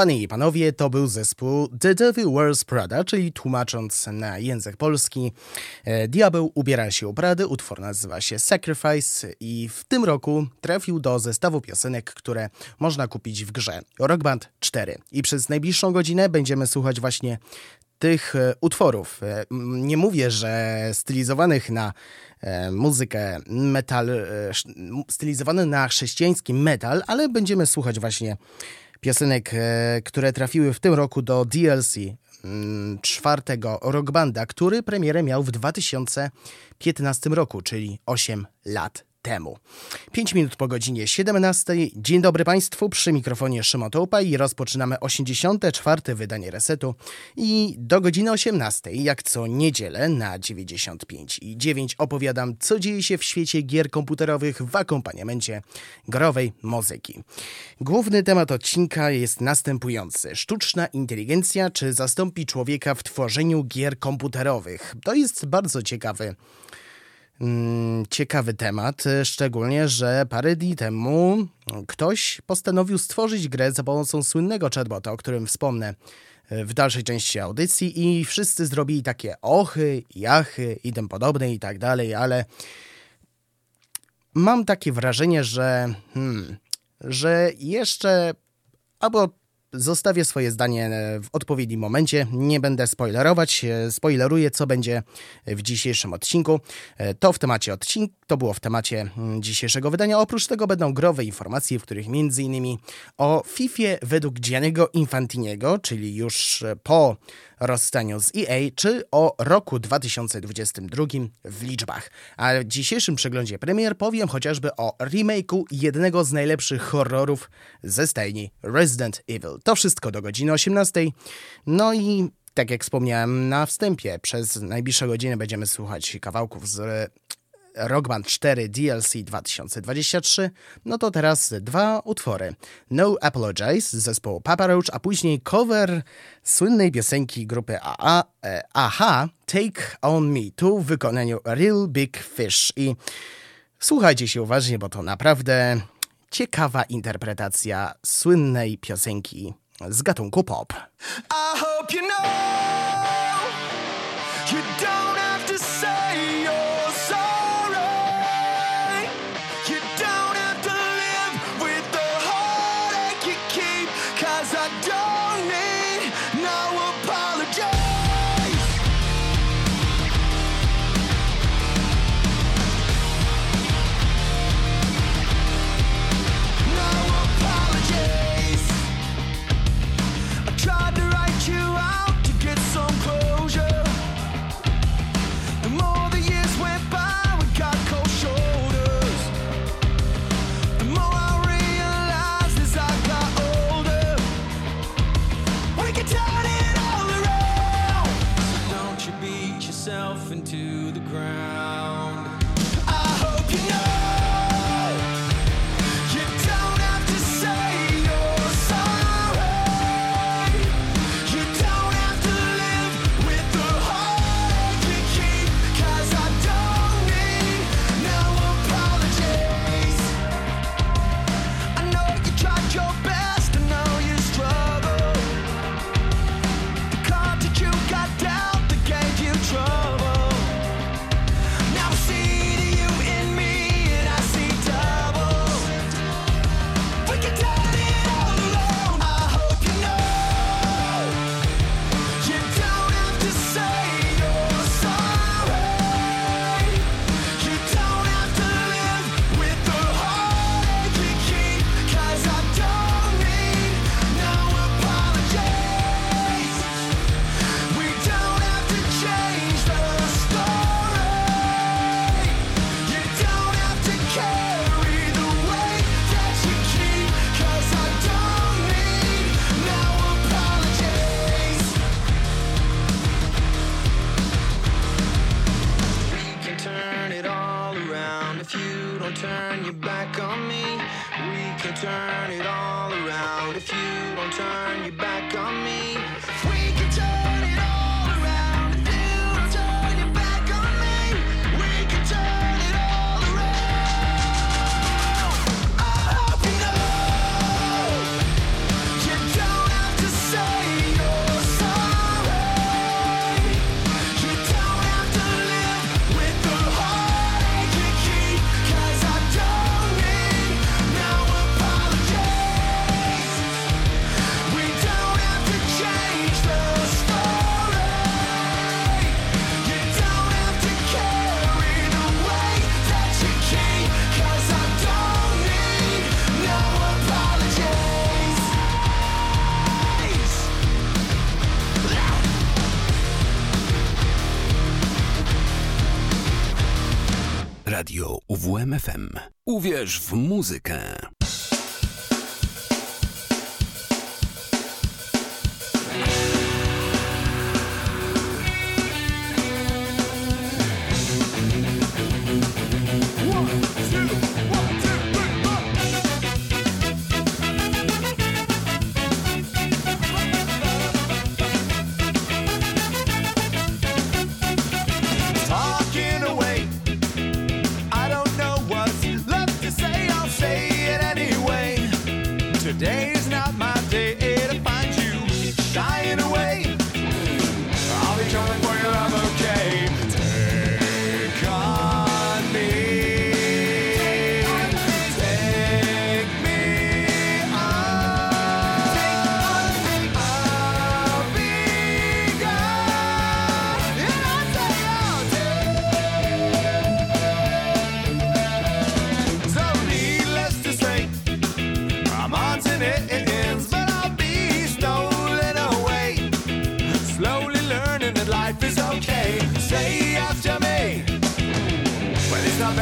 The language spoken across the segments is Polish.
Panie i panowie, to był zespół The Devil Wears Prada, czyli tłumacząc na język polski, e, Diabeł ubiera się ubrany, utwór nazywa się Sacrifice i w tym roku trafił do zestawu piosenek, które można kupić w grze Rock Band 4. I przez najbliższą godzinę będziemy słuchać właśnie tych e, utworów. E, nie mówię, że stylizowanych na muzykę metal, stylizowany na chrześcijański metal, ale będziemy słuchać właśnie piosenek, e, które trafiły w tym roku do DLC mm, czwartego rockbanda, który premierę miał w 2015 roku, czyli 8 lat temu. 5 minut po godzinie 17. Dzień dobry Państwu, przy mikrofonie Szymon Tołpa i rozpoczynamy 84. wydanie Resetu i do godziny 18, jak co niedzielę na 95 i 9 opowiadam, co dzieje się w świecie gier komputerowych w akompaniamencie growej muzyki. Główny temat odcinka jest następujący. Sztuczna inteligencja czy zastąpi człowieka w tworzeniu gier komputerowych? To jest bardzo ciekawy ciekawy temat, szczególnie, że parę dni temu ktoś postanowił stworzyć grę za pomocą słynnego chatbota, o którym wspomnę e, w dalszej części audycji i wszyscy zrobili takie ochy, jachy i tym podobne i tak dalej, ale mam takie wrażenie, że hmm, że jeszcze albo Zostawię swoje zdanie e, w odpowiednim momencie. Nie będę spoilerować. E, spoileruję, co będzie w dzisiejszym odcinku. E, to w temacie odcinku, to było w temacie mm, dzisiejszego wydania. Oprócz tego będą growe informacje, w których m.in. o FIFA według Gianniego Infantiniego, czyli już po rozstaniu z EA, czy o roku 2022 w liczbach. A w dzisiejszym przeglądzie premier powiem chociażby o remake'u jednego z najlepszych horrorów ze stajni Resident Evil. To wszystko do godziny 18. No i tak jak wspomniałem na wstępie, przez najbliższe godziny będziemy słuchać kawałków z Rock Band 4 DLC 2023, no to teraz dwa utwory. No Apologize z zespołu Papa Roach, a później cover słynnej piosenki grupy AA, e, AHA Take On Me, tu w wykonaniu Real Big Fish. I słuchajcie się uważnie, bo to naprawdę ciekawa interpretacja słynnej piosenki z gatunku pop. I hope you know Uwierz w muzykę.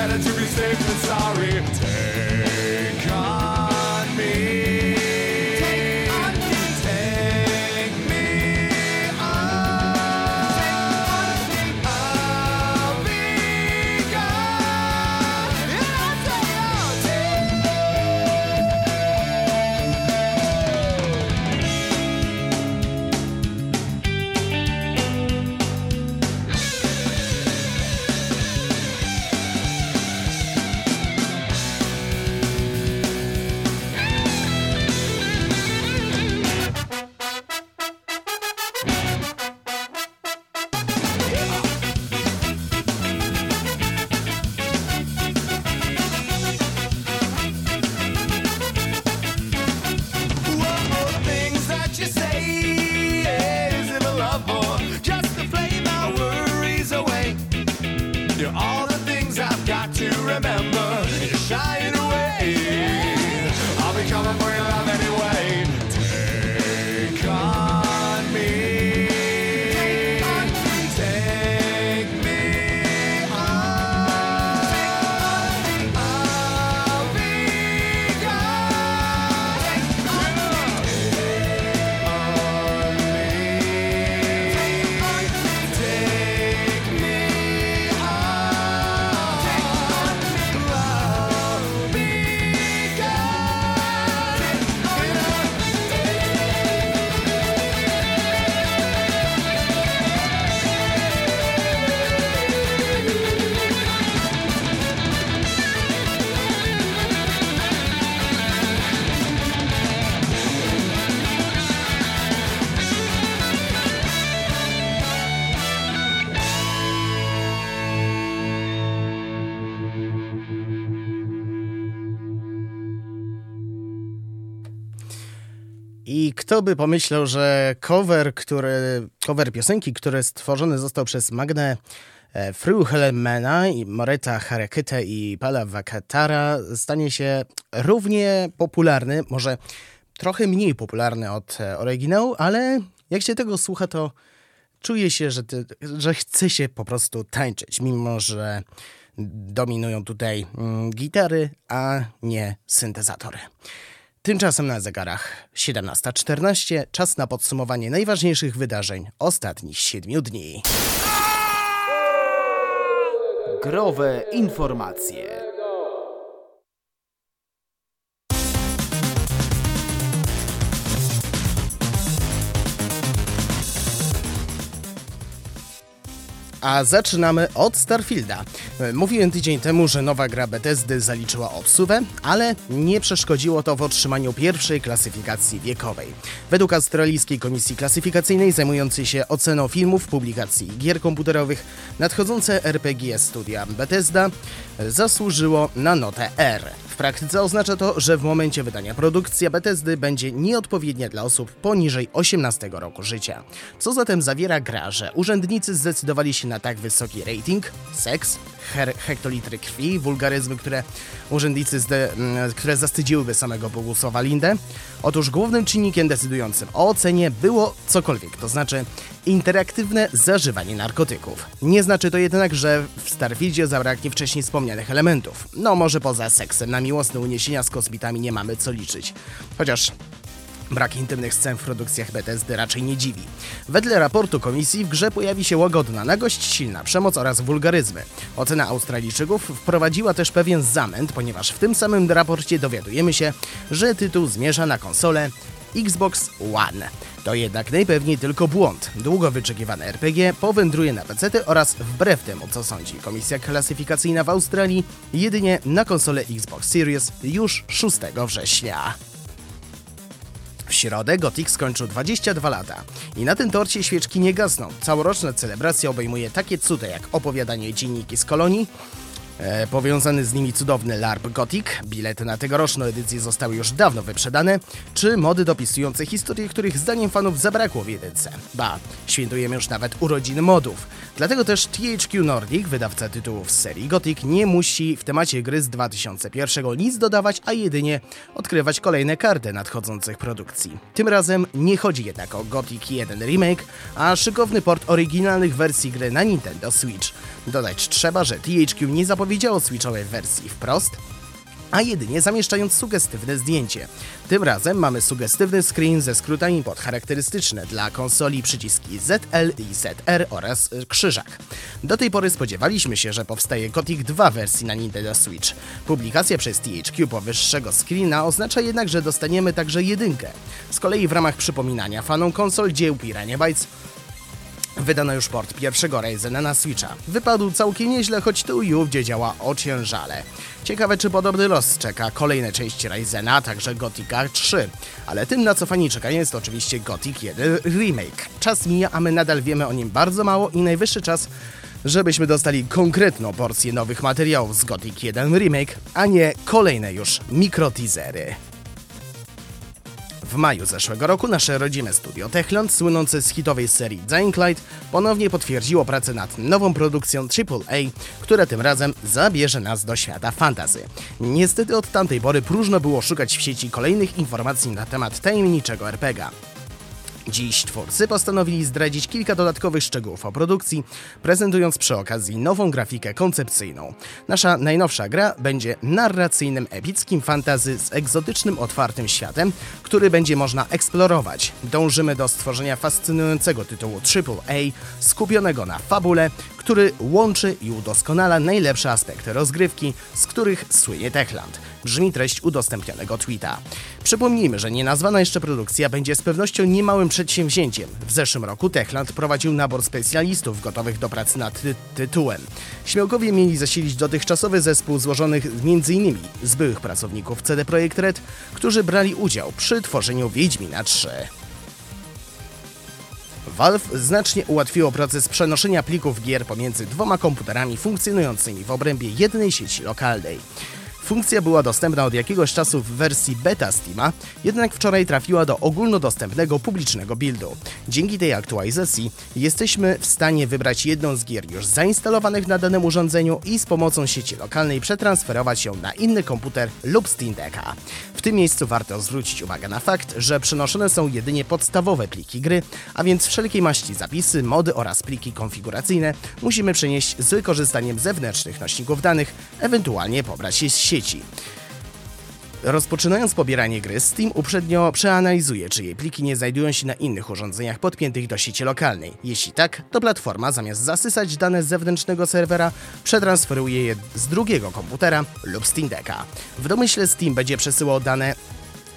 Better to be safe than sorry. I kto by pomyślał, że cover, który, cover piosenki, który stworzony został przez Magnę e, Fruhelmana i Moreta Harekytę i Pala Wakatara stanie się równie popularny, może trochę mniej popularny od e, oryginału, ale jak się tego słucha, to czuje się, że, ty, że chce się po prostu tańczyć, mimo że dominują tutaj mm, gitary, a nie syntezatory. Tymczasem na zegarach 17.14, czas na podsumowanie najważniejszych wydarzeń ostatnich siedmiu dni. Growe informacje. A zaczynamy od Starfielda. Mówiłem tydzień temu, że nowa gra Bethesdy zaliczyła obsuwę, ale nie przeszkodziło to w otrzymaniu pierwszej klasyfikacji wiekowej. Według Australijskiej Komisji Klasyfikacyjnej zajmującej się oceną filmów, publikacji i gier komputerowych, nadchodzące RPG studia Bethesda zasłużyło na notę R. W praktyce oznacza to, że w momencie wydania produkcja Bethesdy będzie nieodpowiednia dla osób poniżej 18 roku życia. Co zatem zawiera gra, że urzędnicy zdecydowali się na tak wysoki rating, seks, hektolitry krwi, wulgaryzmy, które urzędnicy, zde- m, które zastydziłyby samego Bogusława Lindę? Otóż głównym czynnikiem decydującym o ocenie było cokolwiek, to znaczy interaktywne zażywanie narkotyków. Nie znaczy to jednak, że w Starfieldzie zabraknie wcześniej wspomnianych elementów. No może poza seksem na miłosne uniesienia z kosmitami nie mamy co liczyć. Chociaż Brak intymnych scen w produkcjach Bethesdy raczej nie dziwi. Wedle raportu komisji w grze pojawi się łagodna nagość, silna przemoc oraz wulgaryzmy. Ocena Australijczyków wprowadziła też pewien zamęt, ponieważ w tym samym raporcie dowiadujemy się, że tytuł zmierza na konsolę Xbox One. To jednak najpewniej tylko błąd. Długo wyczekiwane RPG powędruje na PC oraz wbrew temu, co sądzi komisja klasyfikacyjna w Australii, jedynie na konsolę Xbox Series już 6 września. W środę Gothic skończył 22 lata i na tym torcie świeczki nie gasną. Całoroczna celebracja obejmuje takie cuda jak opowiadanie dzienniki z kolonii, e, powiązany z nimi cudowny LARP Gothic, bilety na tegoroczną edycję zostały już dawno wyprzedane, czy mody dopisujące historie, których zdaniem fanów zabrakło w jedynce. Ba, świętujemy już nawet urodziny modów. Dlatego też THQ Nordic, wydawca tytułów z serii Gothic, nie musi w temacie gry z 2001 nic dodawać, a jedynie odkrywać kolejne karty nadchodzących produkcji. Tym razem nie chodzi jednak o Gothic 1 Remake, a szykowny port oryginalnych wersji gry na Nintendo Switch. Dodać trzeba, że THQ nie zapowiedziało Switchowej wersji wprost, a jedynie zamieszczając sugestywne zdjęcie. Tym razem mamy sugestywny screen ze skrótami pod charakterystyczne dla konsoli przyciski ZL i ZR oraz y, krzyżak. Do tej pory spodziewaliśmy się, że powstaje Gothic 2 wersji na Nintendo Switch. Publikacja przez THQ powyższego screena oznacza jednak, że dostaniemy także jedynkę. Z kolei w ramach przypominania fanom konsol dzieł Piranha Bytes Wydano już port pierwszego Ryzena na Switcha. Wypadł całkiem nieźle, choć tu i ówdzie działa ociężale. Ciekawe, czy podobny los czeka kolejne części Ryzena, a także Gothica 3. Ale tym, na co fani czekają, jest oczywiście Gothic 1 Remake. Czas mija, a my nadal wiemy o nim bardzo mało i najwyższy czas, żebyśmy dostali konkretną porcję nowych materiałów z Gothic 1 Remake, a nie kolejne już mikroteasery. W maju zeszłego roku nasze rodzime studio Techland, słynące z hitowej serii Dying Light, ponownie potwierdziło pracę nad nową produkcją AAA, która tym razem zabierze nas do świata fantazy. Niestety od tamtej pory próżno było szukać w sieci kolejnych informacji na temat tajemniczego RPGa. Dziś twórcy postanowili zdradzić kilka dodatkowych szczegółów o produkcji, prezentując przy okazji nową grafikę koncepcyjną. Nasza najnowsza gra będzie narracyjnym, epickim fantazy z egzotycznym, otwartym światem, który będzie można eksplorować. Dążymy do stworzenia fascynującego tytułu AAA, skupionego na fabule, który łączy i udoskonala najlepsze aspekty rozgrywki, z których słynie Techland. Brzmi treść udostępnionego tweeta. Przypomnijmy, że nienazwana jeszcze produkcja będzie z pewnością niemałym przedsięwzięciem. W zeszłym roku Techland prowadził nabór specjalistów gotowych do pracy nad ty tytułem. Śmiałkowie mieli zasilić dotychczasowy zespół złożonych m.in. z byłych pracowników CD Projekt Red, którzy brali udział przy tworzeniu Wiedźmina 3. Valve znacznie ułatwiło proces przenoszenia plików gier pomiędzy dwoma komputerami funkcjonującymi w obrębie jednej sieci lokalnej. Funkcja była dostępna od jakiegoś czasu w wersji beta Steama, jednak wczoraj trafiła do ogólnodostępnego publicznego buildu. Dzięki tej aktualizacji jesteśmy w stanie wybrać jedną z gier już zainstalowanych na danym urządzeniu i z pomocą sieci lokalnej przetransferować ją na inny komputer lub Steam Decka. W tym miejscu warto zwrócić uwagę na fakt, że przenoszone są jedynie podstawowe pliki gry, a więc wszelkiej maści zapisy, mody oraz pliki konfiguracyjne musimy przenieść z wykorzystaniem zewnętrznych nośników danych, ewentualnie pobrać je z sieci. Rozpoczynając pobieranie gry, Steam uprzednio przeanalizuje, czy jej pliki nie znajdują się na innych urządzeniach podpiętych do sieci lokalnej. Jeśli tak, to platforma zamiast zasysać dane z zewnętrznego serwera, przetransferuje je z drugiego komputera lub Steam Decka. W domyśle Steam będzie przesyłał dane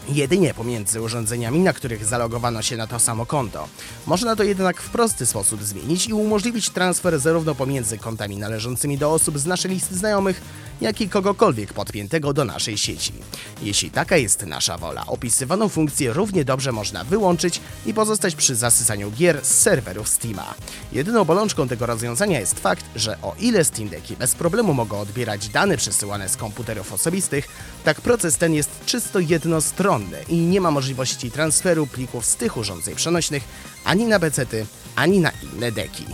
jedynie pomiędzy urządzeniami, na których zalogowano się na to samo konto. Można to jednak w prosty sposób zmienić i umożliwić transfer zarówno pomiędzy kontami należącymi do osób z naszej listy znajomych, jak i kogokolwiek podpiętego do naszej sieci. Jeśli taka jest nasza wola, opisywaną funkcję równie dobrze można wyłączyć i pozostać przy zasysaniu gier z serwerów Steama. Jedyną bolączką tego rozwiązania jest fakt, że o ile Steam Decki bez problemu mogą odbierać dane przesyłane z komputerów osobistych, tak proces ten jest czysto jednostronny i nie ma możliwości transferu plików z tych urządzeń przenośnych ani na PC-ty, ani na inne deki.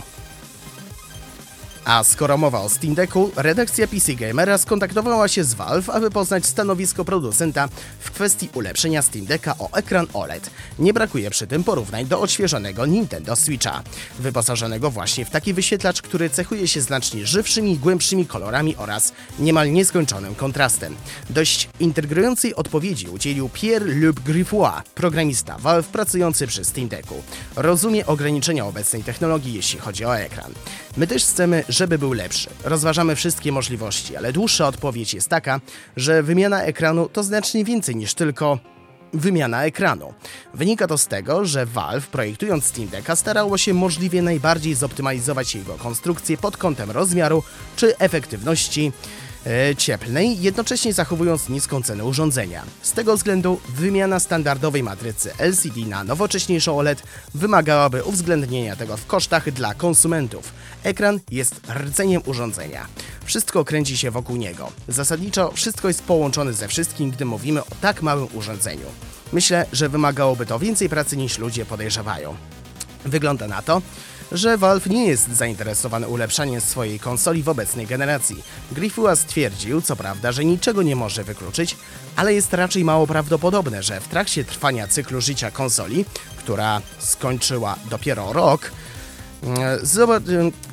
A skoro mowa o Steam Decku, redakcja PC Gamera skontaktowała się z Valve, aby poznać stanowisko producenta w kwestii ulepszenia Steam Decka o ekran OLED. Nie brakuje przy tym porównań do odświeżonego Nintendo Switcha, wyposażonego właśnie w taki wyświetlacz, który cechuje się znacznie żywszymi głębszymi kolorami oraz niemal nieskończonym kontrastem. Dość intrygującej odpowiedzi udzielił Pierre-Luc Griffois, programista Valve pracujący przy Steam Decku. Rozumie ograniczenia obecnej technologii, jeśli chodzi o ekran. My też chcemy, żeby był lepszy. Rozważamy wszystkie możliwości, ale dłuższa odpowiedź jest taka, że wymiana ekranu to znacznie więcej niż tylko wymiana ekranu. Wynika to z tego, że Valve projektując Steam Decka starało się możliwie najbardziej zoptymalizować jego konstrukcję pod kątem rozmiaru czy efektywności cieplnej, jednocześnie zachowując niską cenę urządzenia. Z tego względu wymiana standardowej matrycy LCD na nowocześniejszą OLED wymagałaby uwzględnienia tego w kosztach dla konsumentów. Ekran jest rdzeniem urządzenia. Wszystko kręci się wokół niego. Zasadniczo wszystko jest połączone ze wszystkim, gdy mówimy o tak małym urządzeniu. Myślę, że wymagałoby to więcej pracy niż ludzie podejrzewają. Wygląda na to, że Valve nie jest zainteresowany ulepszaniem swojej konsoli w obecnej generacji. Griffua stwierdził, co prawda, że niczego nie może wykluczyć, ale jest raczej mało prawdopodobne, że w trakcie trwania cyklu życia konsoli, która skończyła dopiero rok, Zobacz,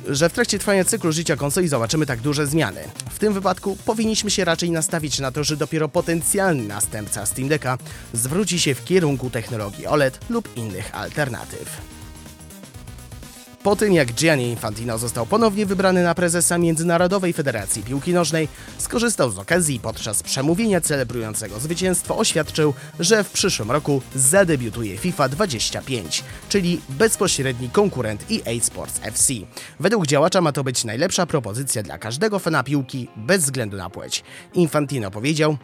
że w trakcie trwania cyklu życia konsoli zobaczymy tak duże zmiany. W tym wypadku powinniśmy się raczej nastawić na to, że dopiero potencjalny następca Steam Decka zwróci się w kierunku technologii OLED lub innych alternatyw. Po tym jak Gianni Infantino został ponownie wybrany na prezesa Międzynarodowej Federacji Piłki Nożnej, skorzystał z okazji podczas przemówienia celebrującego zwycięstwo oświadczył, że w przyszłym roku zadebiutuje FIFA 25, czyli bezpośredni konkurent EA Sports FC. Według działacza ma to być najlepsza propozycja dla każdego fana piłki bez względu na płeć. Infantino powiedział,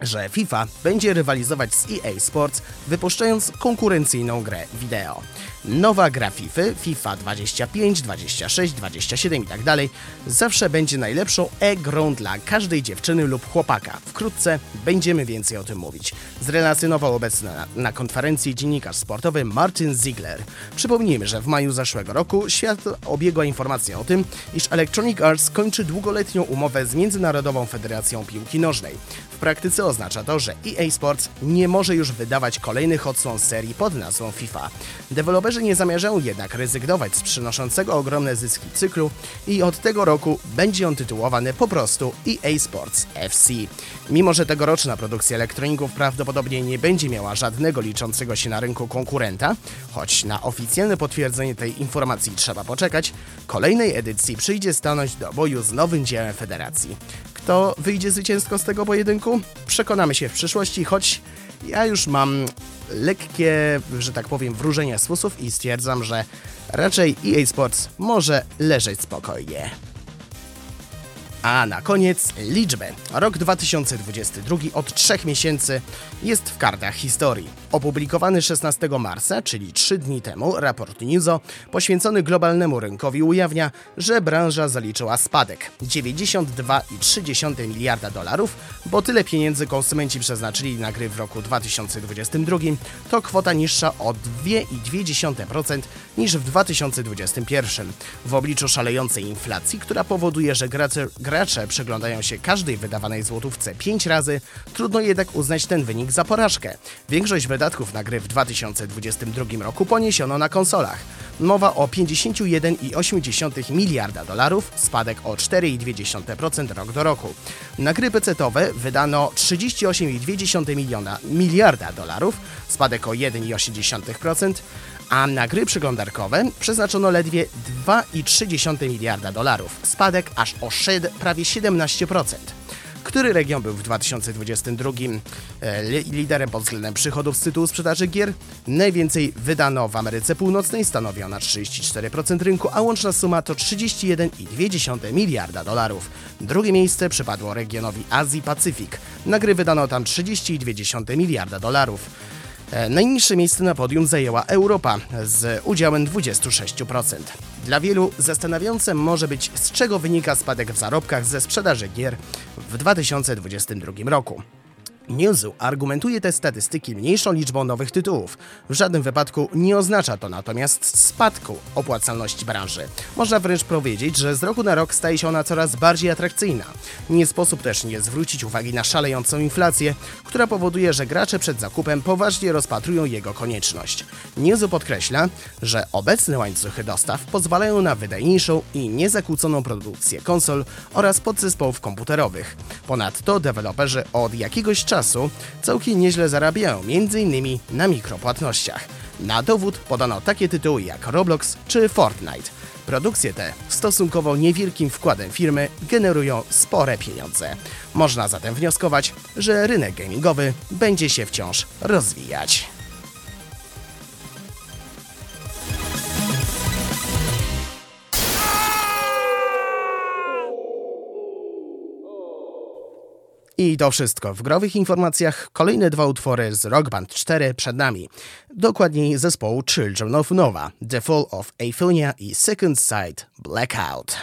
że FIFA będzie rywalizować z EA Sports, wypuszczając konkurencyjną grę wideo. Nowa gra FIFA, FIFA 25, 26, 27 i tak dalej, zawsze będzie najlepszą e-grą dla każdej dziewczyny lub chłopaka. Wkrótce będziemy więcej o tym mówić. Zrelacjonował obecny na, na konferencji dziennikarz sportowy Martin Ziegler. Przypomnijmy, że w maju zeszłego roku świat obiegła informacja o tym, iż Electronic Arts kończy długoletnią umowę z Międzynarodową Federacją Piłki Nożnej. W praktyce oznacza to, że EA Sports nie może już wydawać kolejnych odsłon serii pod nazwą FIFA. Deweloperzy nie zamierzają jednak rezygnować z przynoszącego ogromne zyski cyklu i od tego roku będzie on tytułowany po prostu EA Sports FC. Mimo, że tegoroczna produkcja elektroników prawdopodobnie nie będzie miała żadnego liczącego się na rynku konkurenta, choć na oficjalne potwierdzenie tej informacji trzeba poczekać, kolejnej edycji przyjdzie stanąć do boju z nowym dziełem federacji. Kto wyjdzie zwycięsko z tego pojedynku? Przekonamy się w przyszłości, choć ja już mam lekkie, że tak powiem, wróżenia z fusów i stwierdzam, że raczej EA Sports może leżeć spokojnie. A na koniec liczby. Rok 2022 od trzech miesięcy jest w kartach historii. Opublikowany 16 marca, czyli 3 dni temu, raport Newzo poświęcony globalnemu rynkowi ujawnia, że branża zaliczyła spadek 92,3 miliarda dolarów, bo tyle pieniędzy konsumenci przeznaczyli na gry w roku 2022, to kwota niższa o 2,2% niż w 2021. W obliczu szalejącej inflacji, która powoduje, że gracze, gracze przyglądają się każdej wydawanej złotówce 5 razy, trudno jednak uznać ten wynik za porażkę. Większość wydatków na gry w 2022 roku poniesiono na konsolach. Mowa o 51,8 miliarda dolarów, spadek o 4,2% rok do roku. Na gry PC-owe wydano 38,2 miliona miliarda dolarów, spadek o 1,8%, a na gry przeglądarkowe przeznaczono ledwie 2,3 miliarda dolarów, spadek aż o prawie 17%. Który region był w 2022 e, liderem pod względem przychodów z tytułu sprzedaży gier. Najwięcej wydano w Ameryce Północnej, stanowi ona 34% rynku, a łączna suma to 31,2 miliarda dolarów. Drugie miejsce przypadło regionowi Azji Pacyfik. Na gry wydano tam 30,2 miliarda dolarów. E, najniższe miejsce na podium zajęła Europa z udziałem 26%. Dla wielu zastanawiające może być, z czego wynika spadek w zarobkach ze sprzedaży gier w 2022 roku. Newsu argumentuje te statystyki mniejszą liczbą nowych tytułów. W żadnym wypadku nie oznacza to natomiast spadku opłacalności branży. Można wręcz powiedzieć, że z roku na rok staje się ona coraz bardziej atrakcyjna. Nie sposób też nie zwrócić uwagi na szalejącą inflację, która powoduje, że gracze przed zakupem poważnie rozpatrują jego konieczność. Newsu podkreśla, że obecne łańcuchy dostaw pozwalają na wydajniejszą i niezakłóconą produkcję konsol oraz podzespołów komputerowych. Ponadto deweloperzy od jakiegoś czasu czasu całkiem nieźle zarabiają, m.in. na mikropłatnościach. Na dowód podano takie tytuły jak Roblox czy Fortnite. Produkcje te stosunkowo niewielkim wkładem firmy generują spore pieniądze. Można zatem wnioskować, że rynek gamingowy będzie się wciąż rozwijać. I to wszystko. W growych informacjach kolejne dwa utwory z Rock Band 4 przed nami. Dokładniej zespołu Children of Nova, The Fall of Aphonia i Second Sight Blackout.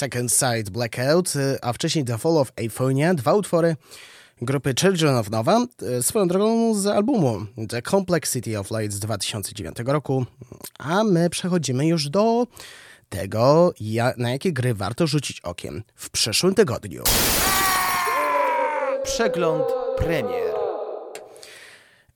Second Side Blackout, y, a wcześniej The Fall of Aphonia, dwa utwory grupy Children of Nova, y, swoją drogą z albumu The Complexity of Light z 2009 roku, a my przechodzimy już do tego, na jakie gry warto rzucić okiem w przyszłym tygodniu. Przegląd premier.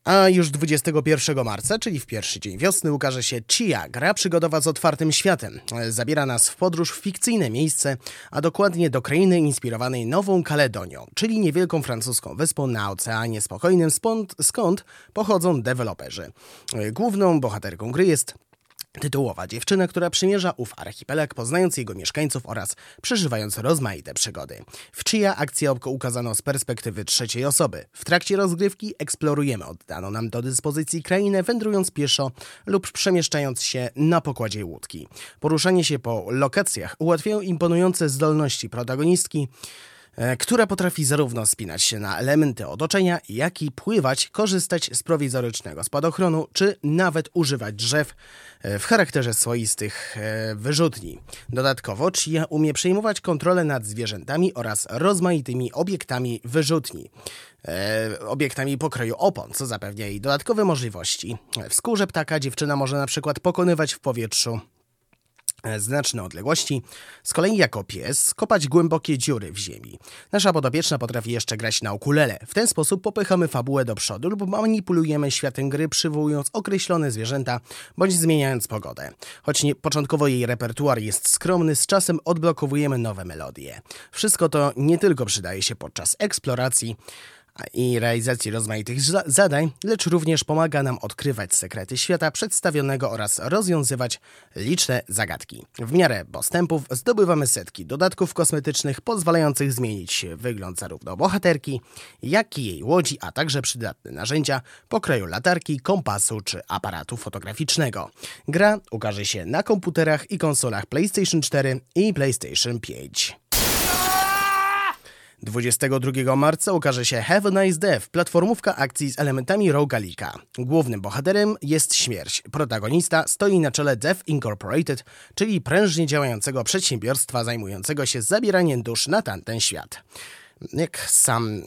A już 21 marca, czyli w pierwszy dzień wiosny, ukaże się Chia, gra przygodowa z otwartym światem. Zabiera nas w podróż w fikcyjne miejsce, a dokładnie do krainy inspirowanej Nową Kaledonią, czyli niewielką francuską wyspą na Oceanie Spokojnym, skąd pochodzą deweloperzy. Główną bohaterką gry jest Tytułowa dziewczyna, która przymierza ów archipelag, poznając jego mieszkańców oraz przeżywając rozmaite przygody. W czyja akcja ukazano z perspektywy trzeciej osoby. W trakcie rozgrywki eksplorujemy oddaną nam do dyspozycji krainę, wędrując pieszo lub przemieszczając się na pokładzie łódki. Poruszanie się po lokacjach ułatwiają imponujące zdolności protagonistki, która potrafi zarówno spinać się na elementy otoczenia, jak i pływać, korzystać z prowizorycznego spadochronu, czy nawet używać drzew e, w charakterze swoistych e, wyrzutni. Dodatkowo Chia umie przejmować kontrolę nad zwierzętami oraz rozmaitymi obiektami wyrzutni. E, obiektami pokroju opon, co zapewnia jej dodatkowe możliwości. W skórze ptaka dziewczyna może na przykład pokonywać w powietrzu e, znaczne odległości. Z kolei jako pies kopać głębokie dziury w ziemi. Nasza podopieczna potrafi jeszcze grać na ukulele. W ten sposób popychamy fabułę do przodu lub manipulujemy światem gry, przywołując określone zwierzęta bądź zmieniając pogodę. Choć nie, początkowo jej repertuar jest skromny, z czasem odblokowujemy nowe melodie. Wszystko to nie tylko przydaje się podczas eksploracji, i realizacji rozmaitych zadań, lecz również pomaga nam odkrywać sekrety świata przedstawionego oraz rozwiązywać liczne zagadki. W miarę postępów zdobywamy setki dodatków kosmetycznych pozwalających zmienić wygląd zarówno bohaterki, jak i jej łodzi, a także przydatne narzędzia pokroju latarki, kompasu czy aparatu fotograficznego. Gra ukaże się na komputerach i konsolach PlayStation 4 i PlayStation 5. 22 marca ukaże się Have a Nice Death, platformówka akcji z elementami rogalika. Głównym bohaterem jest śmierć. Protagonista stoi na czele Death Incorporated, czyli prężnie działającego przedsiębiorstwa zajmującego się zabieraniem dusz na tamten świat. Jak, sam,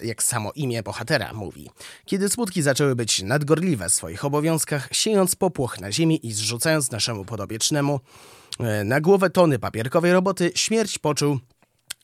jak samo imię bohatera mówi. Kiedy smutki zaczęły być nadgorliwe w swoich obowiązkach, siejąc popłoch na ziemi i zrzucając naszemu podobiecznemu e, na głowę tony papierkowej roboty, śmierć poczuł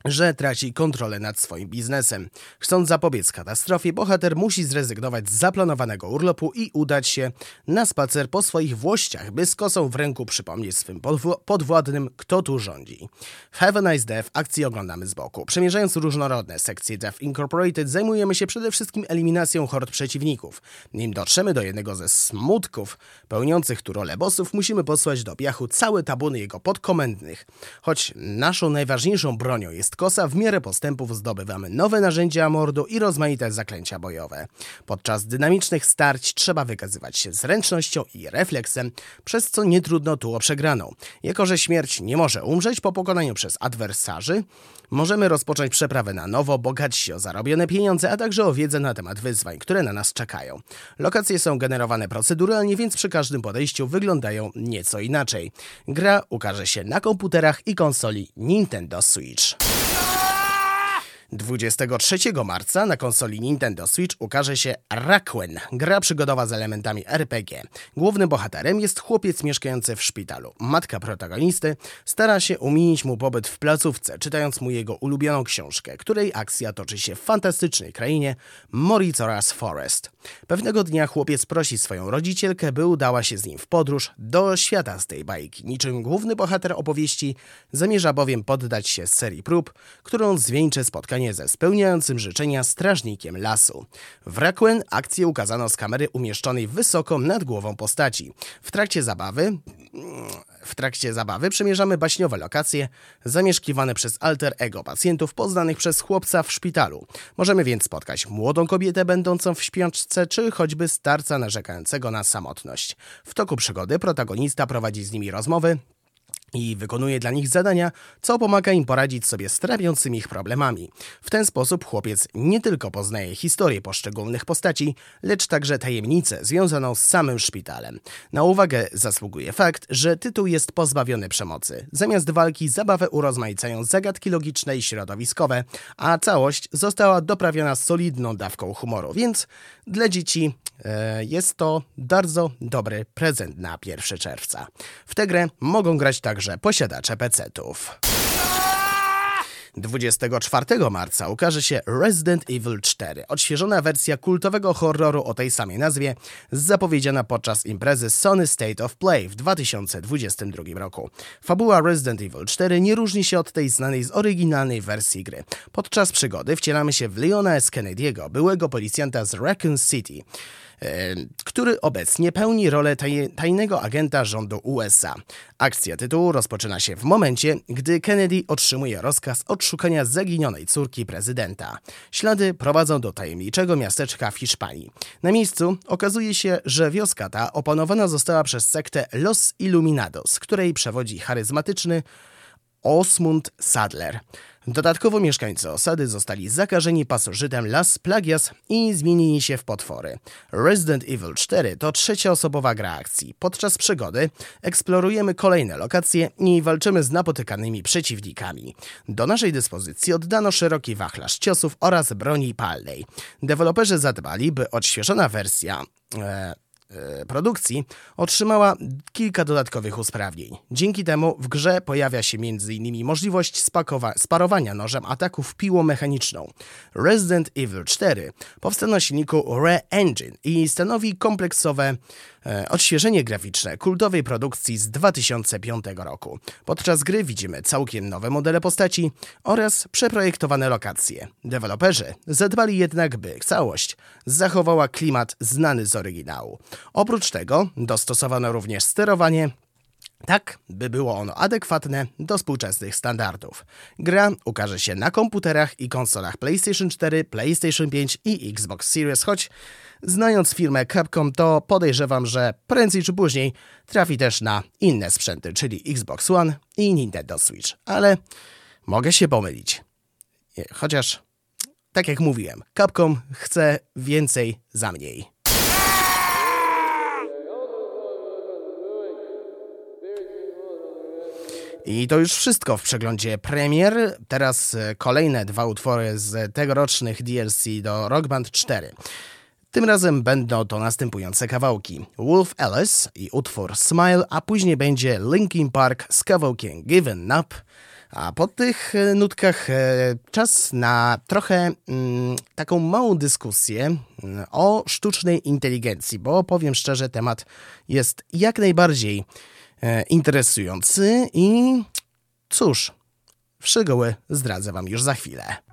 że traci kontrolę nad swoim biznesem. Chcąc zapobiec katastrofie, bohater musi zrezygnować z zaplanowanego urlopu i udać się na spacer po swoich włościach, by z kosą w ręku przypomnieć swym podwładnym, kto tu rządzi. W Have a Nice Death akcji oglądamy z boku. Przemierzając różnorodne sekcje Death Incorporated, zajmujemy się przede wszystkim eliminacją hord przeciwników. Nim dotrzemy do jednego ze smutków pełniących tu rolę bossów, musimy posłać do piachu całe tabuny jego podkomendnych. Choć naszą najważniejszą bronią jest kosa, w miarę postępów zdobywamy nowe narzędzia mordu i rozmaite zaklęcia bojowe. Podczas dynamicznych starć trzeba wykazywać się zręcznością i refleksem, przez co nie trudno tu o przegraną. Jako, że śmierć nie może umrzeć po pokonaniu przez adwersarzy, możemy rozpocząć przeprawę na nowo, bogacić się o zarobione pieniądze, a także o wiedzę na temat wyzwań, które na nas czekają. Lokacje są generowane proceduralnie, więc przy każdym podejściu wyglądają nieco inaczej. Gra ukaże się na komputerach i konsoli Nintendo Switch. 23 marca na konsoli Nintendo Switch ukaże się Rakuen, gra przygodowa z elementami RPG. Głównym bohaterem jest chłopiec mieszkający w szpitalu. Matka protagonisty stara się umienić mu pobyt w placówce, czytając mu jego ulubioną książkę, której akcja toczy się w fantastycznej krainie Morizora's Forest. Pewnego dnia chłopiec prosi swoją rodzicielkę, by udała się z nim w podróż do świata z tej bajki. Niczym główny bohater opowieści zamierza bowiem poddać się serii prób, którą zwieńczy spotkanie spotkanie ze spełniającym życzenia strażnikiem lasu. W Requiem akcję ukazano z kamery umieszczonej wysoko nad głową postaci. W trakcie zabawy w trakcie zabawy przemierzamy baśniowe lokacje zamieszkiwane przez alter ego pacjentów poznanych przez chłopca w szpitalu. Możemy więc spotkać młodą kobietę będącą w śpiączce, czy choćby starca narzekającego na samotność. W toku przygody protagonista prowadzi z nimi rozmowy, i wykonuje dla nich zadania, co pomaga im poradzić sobie z trapiącymi ich problemami. W ten sposób chłopiec nie tylko poznaje historię poszczególnych postaci, lecz także tajemnicę związaną z samym szpitalem. Na uwagę zasługuje fakt, że tytuł jest pozbawiony przemocy. Zamiast walki zabawę urozmaicają zagadki logiczne i środowiskowe, a całość została doprawiona solidną dawką humoru, więc dla dzieci e, jest to bardzo dobry prezent na 1 czerwca. W tę grę mogą grać także posiadacze PC-ów. 24 marca ukaże się Resident Evil 4, odświeżona wersja kultowego horroru o tej samej nazwie, zapowiedziana podczas imprezy Sony State of Play w 2022 roku. Fabuła Resident Evil 4 nie różni się od tej znanej z oryginalnej wersji gry. Podczas przygody wcielamy się w Leona S. Kennedy'ego, byłego policjanta z Raccoon City który obecnie pełni rolę taj tajnego agenta rządu USA. Akcja tytułu rozpoczyna się w momencie, gdy Kennedy otrzymuje rozkaz odszukania zaginionej córki prezydenta. Ślady prowadzą do tajemniczego miasteczka w Hiszpanii. Na miejscu okazuje się, że wioska ta opanowana została przez sektę Los Illuminados, której przewodzi charyzmatyczny Osmund Sadler. Dodatkowo mieszkańcy osady zostali zakażeni pasożytem Las Plagias i zmienili się w potwory. Resident Evil 4 to trzecioosobowa gra akcji. Podczas przygody eksplorujemy kolejne lokacje i walczymy z napotykanymi przeciwnikami. Do naszej dyspozycji oddano szeroki wachlarz ciosów oraz broni palnej. Deweloperzy zadbali, by odświeżona wersja... E, produkcji otrzymała kilka dodatkowych usprawnień. Dzięki temu w grze pojawia się m.in. możliwość sparowania nożem ataków piłą mechaniczną. Resident Evil 4 powstał na silniku Re Engine i stanowi kompleksowe e, odświeżenie graficzne kultowej produkcji z 2005 roku. Podczas gry widzimy całkiem nowe modele postaci oraz przeprojektowane lokacje. Deweloperzy zadbali jednak, by całość zachowała klimat znany z oryginału. Oprócz tego dostosowano również sterowanie tak, by było ono adekwatne do współczesnych standardów. Gra ukaże się na komputerach i konsolach PlayStation 4, PlayStation 5 i Xbox Series, choć znając firmę Capcom, to podejrzewam, że prędzej czy później trafi też na inne sprzęty, czyli Xbox One i Nintendo Switch. Ale mogę się pomylić. Chociaż, tak jak mówiłem, Capcom chce więcej za mniej. I to już wszystko w przeglądzie premier. Teraz e, kolejne dwa utwory z tegorocznych DLC do Rock Band 4. Tym razem będą to następujące kawałki: Wolf Alice i utwór Smile, a później będzie Linkin Park z kawałkiem Given Up. A po tych e, nutkach e, czas na trochę mm, taką małą dyskusję mm, o sztucznej inteligencji, bo powiem szczerze, temat jest jak najbardziej e, interesujący i cóż, szczegóły zdradzę Wam już za chwilę.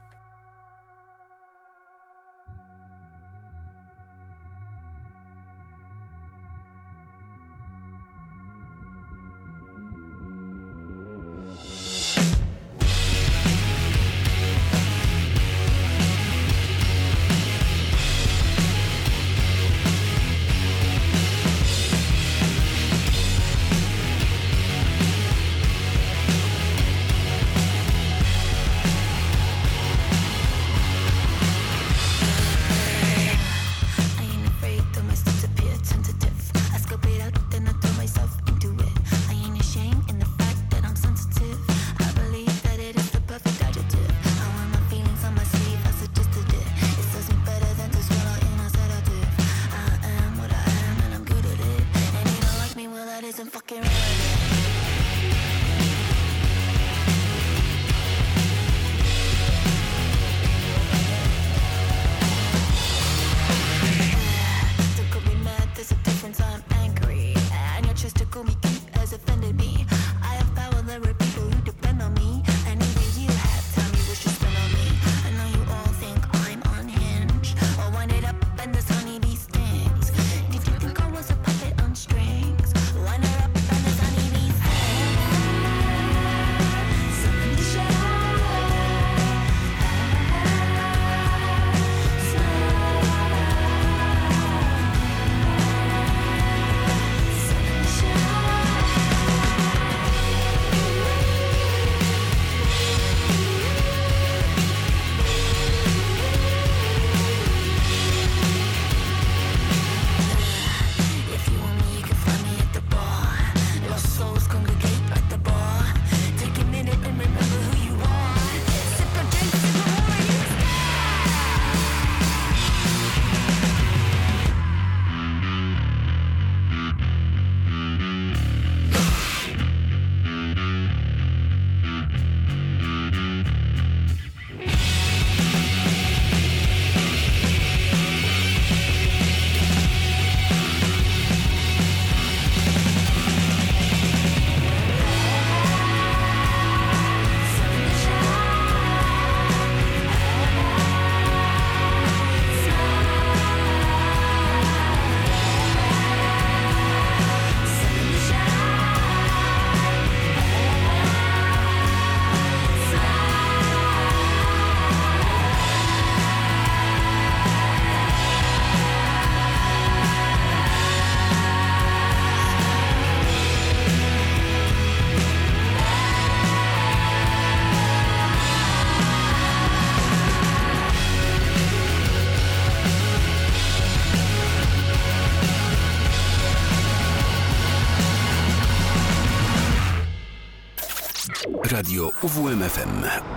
Radio UWMFM.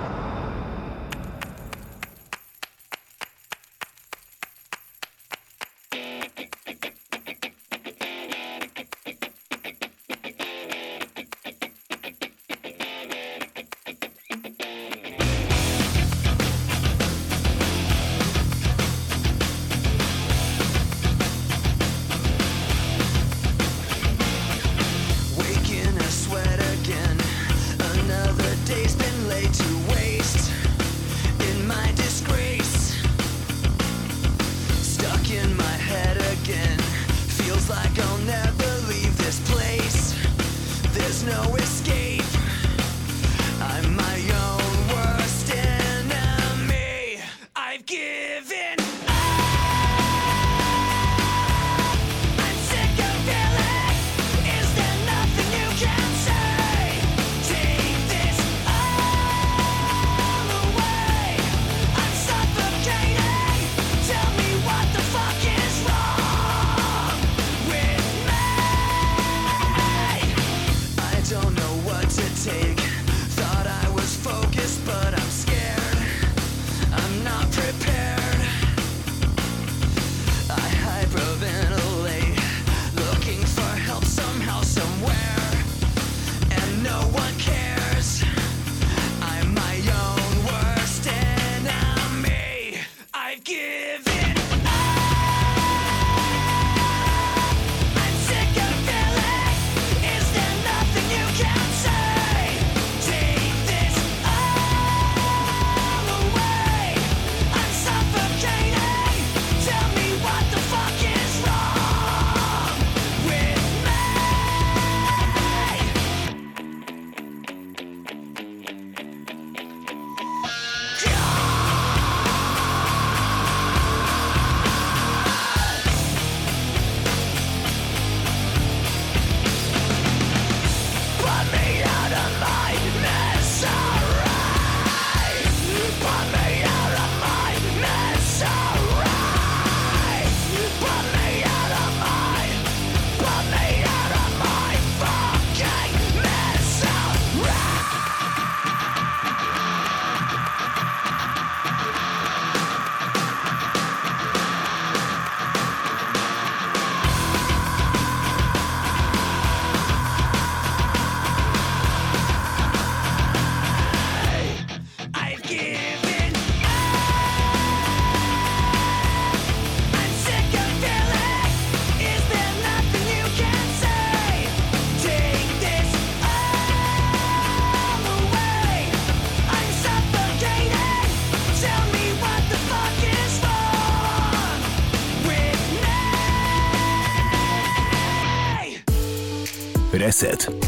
With me. Reset.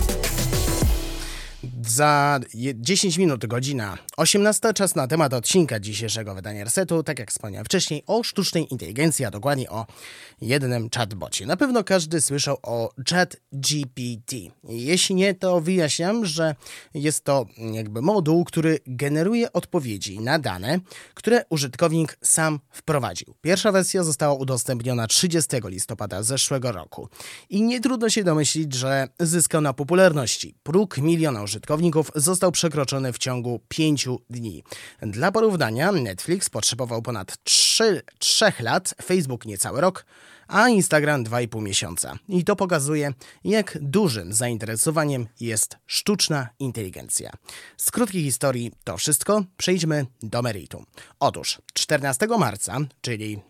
Za je- 10 minut, godzina 18, czas na temat odcinka dzisiejszego wydania Resetu. Tak jak wspomniałem wcześniej, o sztucznej inteligencji, a dokładnie o jednym chatbocie. Na pewno każdy słyszał o ChatGPT. Jeśli nie, to wyjaśniam, że jest to jakby moduł, który generuje odpowiedzi na dane, które użytkownik sam wprowadził. Pierwsza wersja została udostępniona 30 listopada zeszłego roku. I nie trudno się domyślić, że zyskał na popularności. Próg miliona użytkowników został przekroczony w ciągu 5 dni. Dla porównania, Netflix potrzebował ponad 3, 3 lat, Facebook niecały rok, a Instagram 2,5 miesiąca. I to pokazuje, jak dużym zainteresowaniem jest sztuczna inteligencja. Z krótkiej historii to wszystko, przejdźmy do meritum. Otóż 14 marca, czyli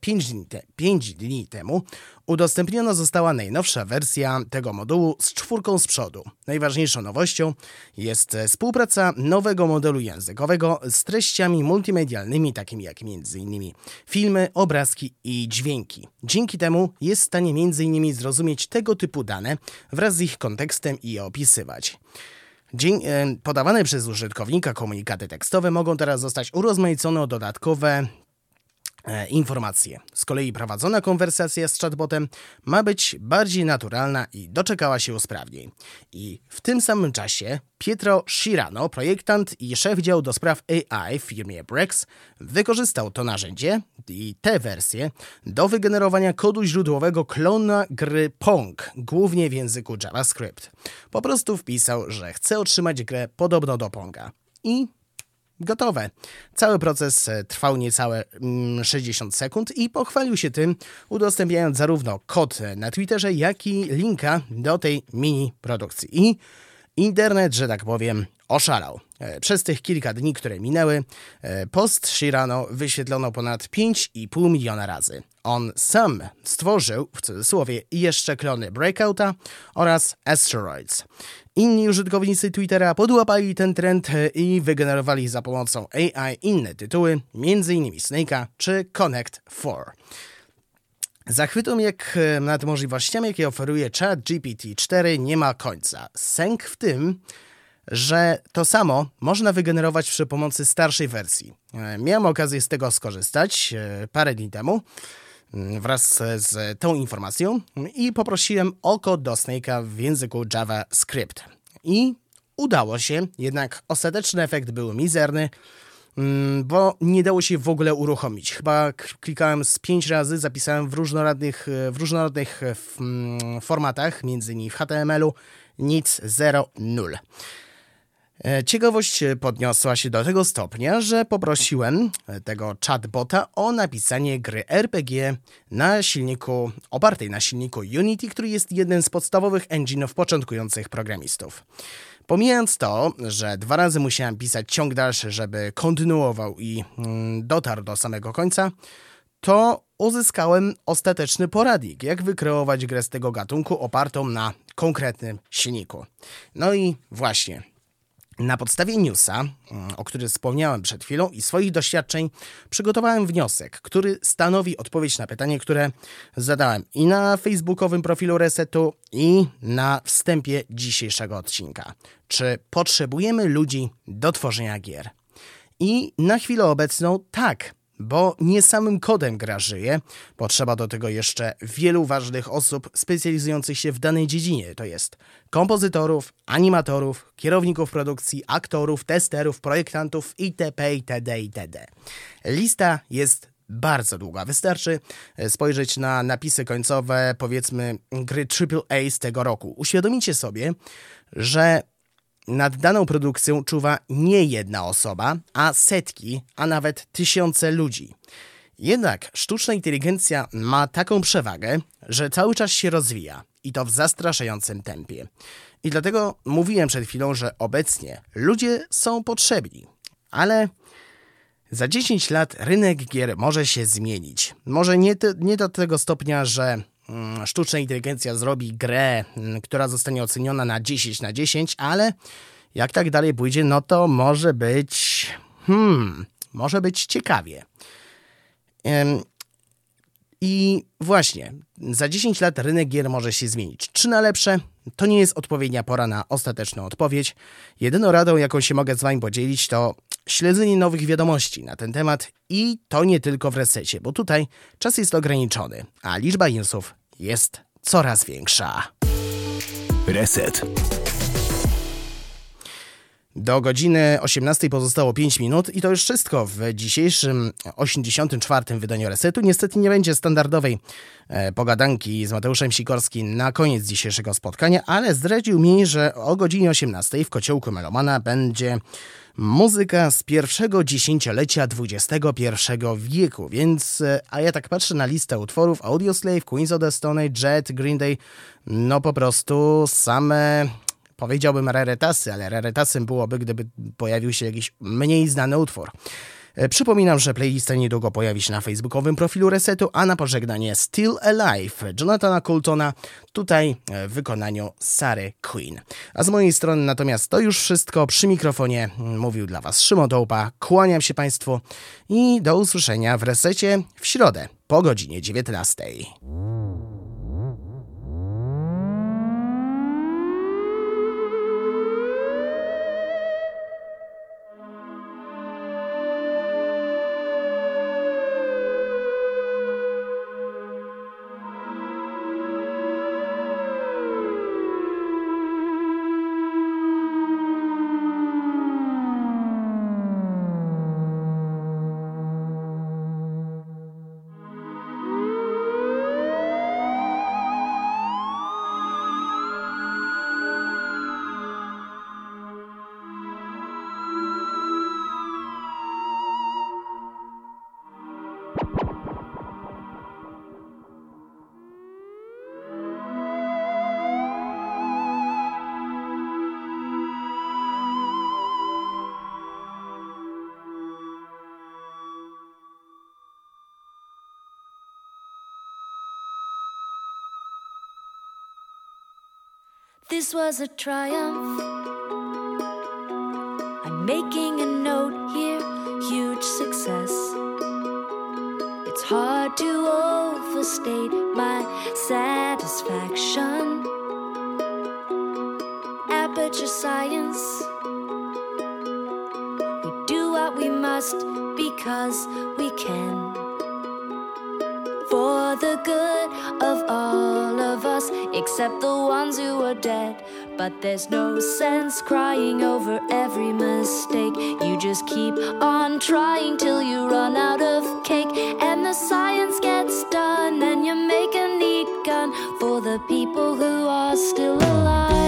5 dni, te, 5 dni temu, udostępniona została najnowsza wersja tego modułu z czwórką z przodu. Najważniejszą nowością jest e, współpraca nowego modelu językowego z treściami multimedialnymi, takimi jak m.in. filmy, obrazki i dźwięki. Dzięki temu jest w stanie m.in. zrozumieć tego typu dane wraz z ich kontekstem i je opisywać. Dzień, e, podawane przez użytkownika komunikaty tekstowe mogą teraz zostać urozmaicone o dodatkowe informacje. Z kolei prowadzona konwersacja z chatbotem ma być bardziej naturalna i doczekała się usprawnień. I w tym samym czasie Pietro Shirano, projektant i szef działu do spraw AI w firmie Brex, wykorzystał to narzędzie i tę wersję do wygenerowania kodu źródłowego klona gry Pong, głównie w języku JavaScript. Po prostu wpisał, że chce otrzymać grę podobną do Ponga. I Gotowe. Cały proces e, trwał niecałe mm, 60 sekund i pochwalił się tym, udostępniając zarówno kod na Twitterze, jak i linka do tej mini produkcji. I internet, że tak powiem, oszalał. E, Przez tych kilka dni, które minęły, e, post Shirano wyświetlono ponad 5,5 miliona razy. On sam stworzył, w cudzysłowie, jeszcze klony Breakouta oraz Asteroids. Inni użytkownicy Twittera podłapali ten trend i wygenerowali za pomocą AI inne tytuły, m.in. Snake'a czy Connect 4. Zachwytom jak e, nad możliwościami, jakie oferuje chat GPT-4 nie ma końca. Sęk w tym, że to samo można wygenerować przy pomocy starszej wersji. E, Miałem okazję z tego skorzystać e, parę dni temu wraz z tą informacją i poprosiłem o kod do Snake'a w języku JavaScript. I udało się, jednak ostateczny efekt był mizerny, mm, bo nie dało się w ogóle uruchomić. Chyba klikałem z pięć razy, zapisałem w różnorodnych, w różnorodnych mm, formatach, między innymi w HTML-u, nic, 0, 0. E, Ciekawość e, podniosła się do tego stopnia, że poprosiłem e, tego chatbota o napisanie gry RPG na silniku, opartej na silniku Unity, który jest jednym z podstawowych engine'ów początkujących programistów. Pomijając to, że dwa razy musiałem pisać ciąg dalszy, żeby kontynuował i mm, dotarł do samego końca, to uzyskałem ostateczny poradnik, jak wykreować grę z tego gatunku opartą na konkretnym silniku. No i właśnie, na podstawie newsa, mm, o którym wspomniałem przed chwilą, i swoich doświadczeń, przygotowałem wniosek, który stanowi odpowiedź na pytanie, które zadałem i na facebookowym profilu Resetu, i na wstępie dzisiejszego odcinka. Czy potrzebujemy ludzi do tworzenia gier? I na chwilę obecną tak, bo nie samym kodem gra żyje, potrzeba do tego jeszcze wielu ważnych osób specjalizujących się w danej dziedzinie, to jest kompozytorów, animatorów, kierowników produkcji, aktorów, testerów, projektantów itp. itd. itd. Lista jest bardzo długa. Wystarczy e, spojrzeć na napisy końcowe, powiedzmy, gry AAA z tego roku. Uświadomicie sobie, że nad daną produkcją czuwa nie jedna osoba, a setki, a nawet tysiące ludzi. Jednak sztuczna inteligencja ma taką przewagę, że cały czas się rozwija i to w zastraszającym tempie. I dlatego mówiłem przed chwilą, że obecnie ludzie są potrzebni, ale za 10 lat rynek gier może się zmienić. Może nie, nie do tego stopnia, że sztuczna inteligencja zrobi grę, mm, która zostanie oceniona na 10 na 10, ale jak tak dalej pójdzie, no to może być. Hmm, może być ciekawie. I właśnie, za 10 lat rynek gier może się zmienić. Czy na lepsze? To nie jest odpowiednia pora na ostateczną odpowiedź. Jedyną radą, jaką się mogę z Wami podzielić, to śledzenie nowych wiadomości na ten temat i to nie tylko w resecie, bo tutaj czas jest ograniczony, a liczba newsów jest coraz większa. Reset. Do godziny 18 pozostało 5 minut i to już wszystko w dzisiejszym 84. wydaniu Resetu. Niestety nie będzie standardowej e, pogadanki z Mateuszem Sikorskim na koniec dzisiejszego spotkania, ale zdradził mi, że o godzinie 18 w Kociołku Melomana będzie muzyka z pierwszego dziesięciolecia XXI wieku, więc e, a ja tak patrzę na listę utworów Audioslave, Queens of the Stone Jet, Green Day, no po prostu same powiedziałbym rarytasy, ale rarytasem byłoby, gdyby pojawił się jakiś mniej znany utwór. E, Przypominam, że playlista niedługo pojawi się na facebookowym profilu Resetu, a na pożegnanie Still Alive Jonathana Coultona, tutaj e, w wykonaniu Sary Queen. A z mojej strony natomiast to już wszystko. Przy mikrofonie mm, mówił dla Was Szymon Dołpa. Kłaniam się Państwu i do usłyszenia w Resecie w środę po godzinie 19. This was a triumph. I'm making a note here, huge success. It's hard to overstate my satisfaction. Aperture science. We do what we must because we can. For the good except the ones who are dead. But there's no sense crying over every mistake. You just keep on trying till you run out of cake. And the science gets done, and you make a neat gun for the people who are still alive.